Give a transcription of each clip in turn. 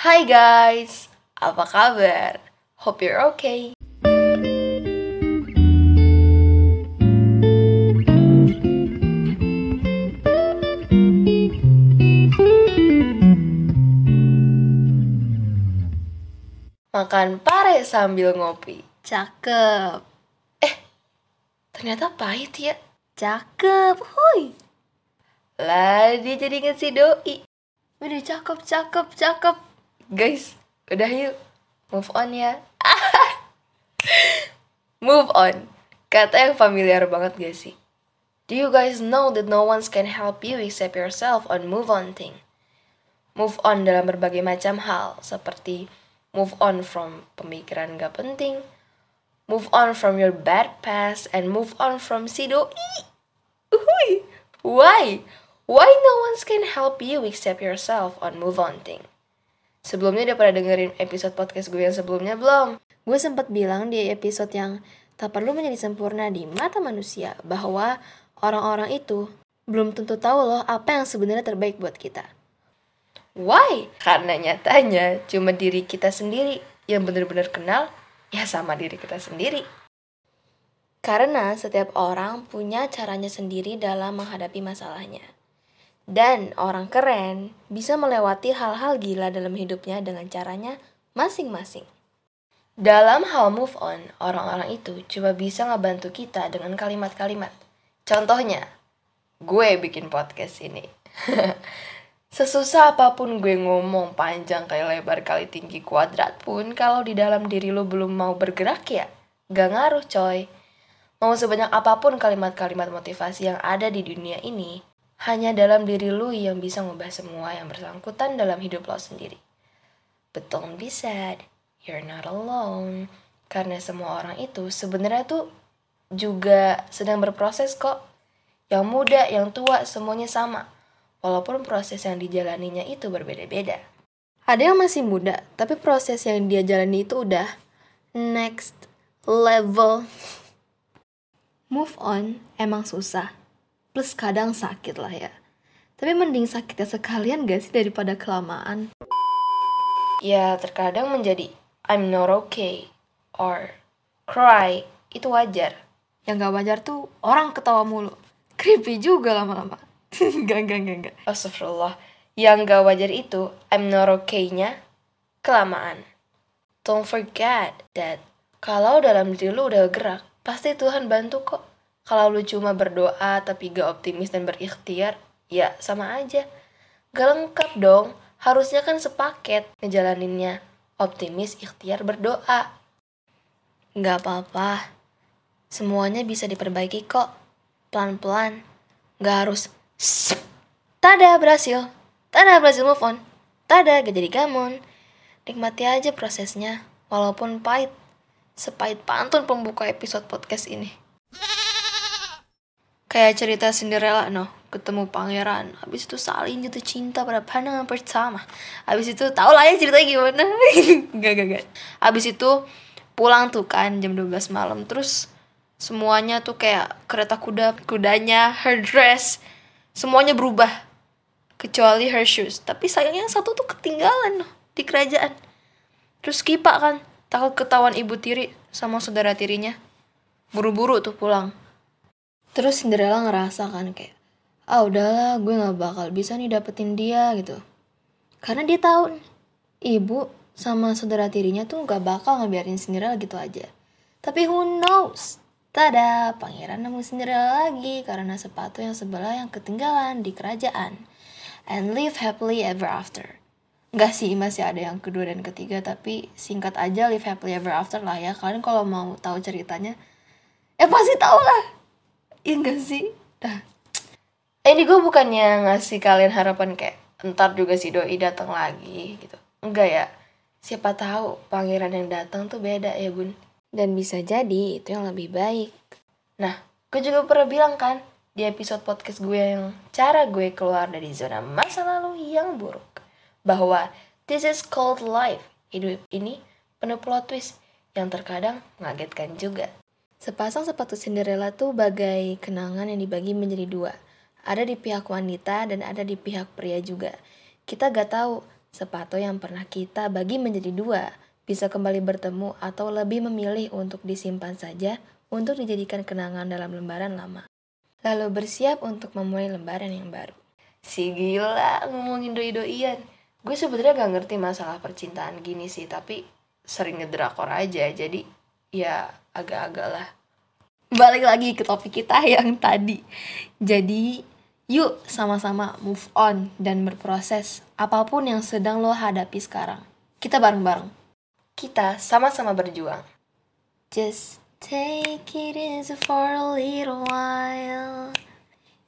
Hai guys, apa kabar? Hope you're okay. Makan pare sambil ngopi. Cakep. Eh, ternyata pahit ya. Cakep. Hui. Lah, dia jadi si doi. Udah cakep, cakep, cakep. Guys, udah yuk. Move on ya. Move on. Kata yang familiar banget gak sih? Do you guys know that no one can help you except yourself on move on thing? Move on dalam berbagai macam hal, seperti move on from pemikiran gak penting, move on from your bad past, and move on from si doi. Uhuy. Why? Why no one can help you except yourself on move on thing? Sebelumnya udah pada dengerin episode podcast gue yang sebelumnya belum? Gue sempat bilang di episode yang tak perlu menjadi sempurna di mata manusia bahwa orang-orang itu belum tentu tahu loh apa yang sebenarnya terbaik buat kita. Why? Karena nyatanya cuma diri kita sendiri yang benar-benar kenal ya sama diri kita sendiri. Karena setiap orang punya caranya sendiri dalam menghadapi masalahnya. Dan orang keren bisa melewati hal-hal gila dalam hidupnya dengan caranya masing-masing. Dalam hal move on, orang-orang itu cuma bisa ngebantu kita dengan kalimat-kalimat. Contohnya, gue bikin podcast ini. Sesusah apa pun gue ngomong panjang kayak lebar kali tinggi kuadrat pun, kalau di dalam diri lo belum mau bergerak ya, gak ngaruh coy. Mau sebanyak apa pun kalimat-kalimat motivasi yang ada di dunia ini, hanya dalam diri lu yang bisa ngubah semua yang bersangkutan dalam hidup lo sendiri. Don't be sad, you're not alone. Karena semua orang itu sebenarnya tuh juga sedang berproses kok. Yang muda, yang tua, semuanya sama. Walaupun proses yang dijalaninya itu berbeda-beda. Ada yang masih muda, tapi proses yang dia jalani itu udah next level. Move on emang susah, plus kadang sakit lah ya. Tapi mending sakitnya sekalian gak sih daripada kelamaan? Ya terkadang menjadi I'm not okay or cry itu wajar. Yang gak wajar tuh orang ketawa mulu. Creepy juga lama-lama. gak, gak, gak, gak. Astagfirullah. Yang gak wajar itu I'm not okay-nya kelamaan. Don't forget that kalau dalam diri lu udah gerak, pasti Tuhan bantu kok. Kalau lu cuma berdoa tapi gak optimis dan berikhtiar, ya sama aja. Gak lengkap dong, harusnya kan sepaket ngejalaninnya. Optimis, ikhtiar, berdoa. Gak apa-apa. Semuanya bisa diperbaiki kok. Pelan-pelan. Gak harus Tada berhasil. Tada berhasil move on. Tada gak jadi gamon. Nikmati aja prosesnya. Walaupun pahit. Sepahit pantun pembuka episode podcast ini. Kayak cerita Cinderella no, ketemu pangeran, habis itu saling jatuh cinta pada pandangan pertama. Habis itu tau lah ya ceritanya gimana. gak gak gak. Habis itu pulang tuh kan jam 12 malam terus semuanya tuh kayak kereta kuda, kudanya, her dress, semuanya berubah kecuali her shoes. Tapi sayangnya satu tuh ketinggalan no, di kerajaan. Terus Kipak kan takut ketahuan ibu tiri sama saudara tirinya. Buru-buru tuh pulang. Terus Cinderella ngerasa kan kayak, ah udahlah gue gak bakal bisa nih dapetin dia gitu. Karena dia tahu ibu sama saudara tirinya tuh gak bakal ngebiarin Cinderella gitu aja. Tapi who knows? Tada, pangeran nemu Cinderella lagi karena sepatu yang sebelah yang ketinggalan di kerajaan. And live happily ever after. Enggak sih, masih ada yang kedua dan ketiga, tapi singkat aja live happily ever after lah ya. Kalian kalau mau tahu ceritanya, ya pasti tahu lah. Iya enggak sih? Eh, ini gue bukannya ngasih kalian harapan kayak ntar juga si doi datang lagi gitu. Enggak ya. Siapa tahu pangeran yang datang tuh beda ya bun. Dan bisa jadi itu yang lebih baik. Nah, gue juga pernah bilang kan di episode podcast gue yang cara gue keluar dari zona masa lalu yang buruk. Bahwa this is called life. Hidup ini penuh plot twist yang terkadang mengagetkan juga. Sepasang sepatu Cinderella tuh bagai kenangan yang dibagi menjadi dua. Ada di pihak wanita dan ada di pihak pria juga. Kita gak tahu Sepatu yang pernah kita bagi menjadi dua, bisa kembali bertemu atau lebih memilih untuk disimpan saja untuk dijadikan kenangan dalam lembaran lama. Lalu bersiap untuk memulai lembaran yang baru. Si gila ngomongin doi-doian. Gue sebenarnya gak ngerti masalah percintaan gini sih, tapi sering ngedrakor aja, jadi ya agak-agak lah. Balik lagi ke topik kita yang tadi. Jadi, yuk sama-sama move on dan berproses apa pun yang sedang lo hadapi sekarang. Kita bareng-bareng. Kita sama-sama berjuang. Just take it easy for a little while.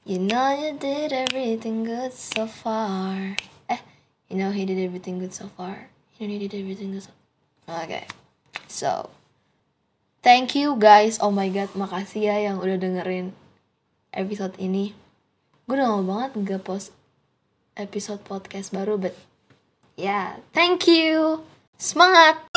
You know you did everything good so far. Eh, you know he did everything good so far. You know he did everything good so Okay. So, thank you guys. Oh my god, makasih ya yang udah dengerin episode ini. Gue udah lama banget gak post episode podcast baru, but yeah, thank you. Semangat!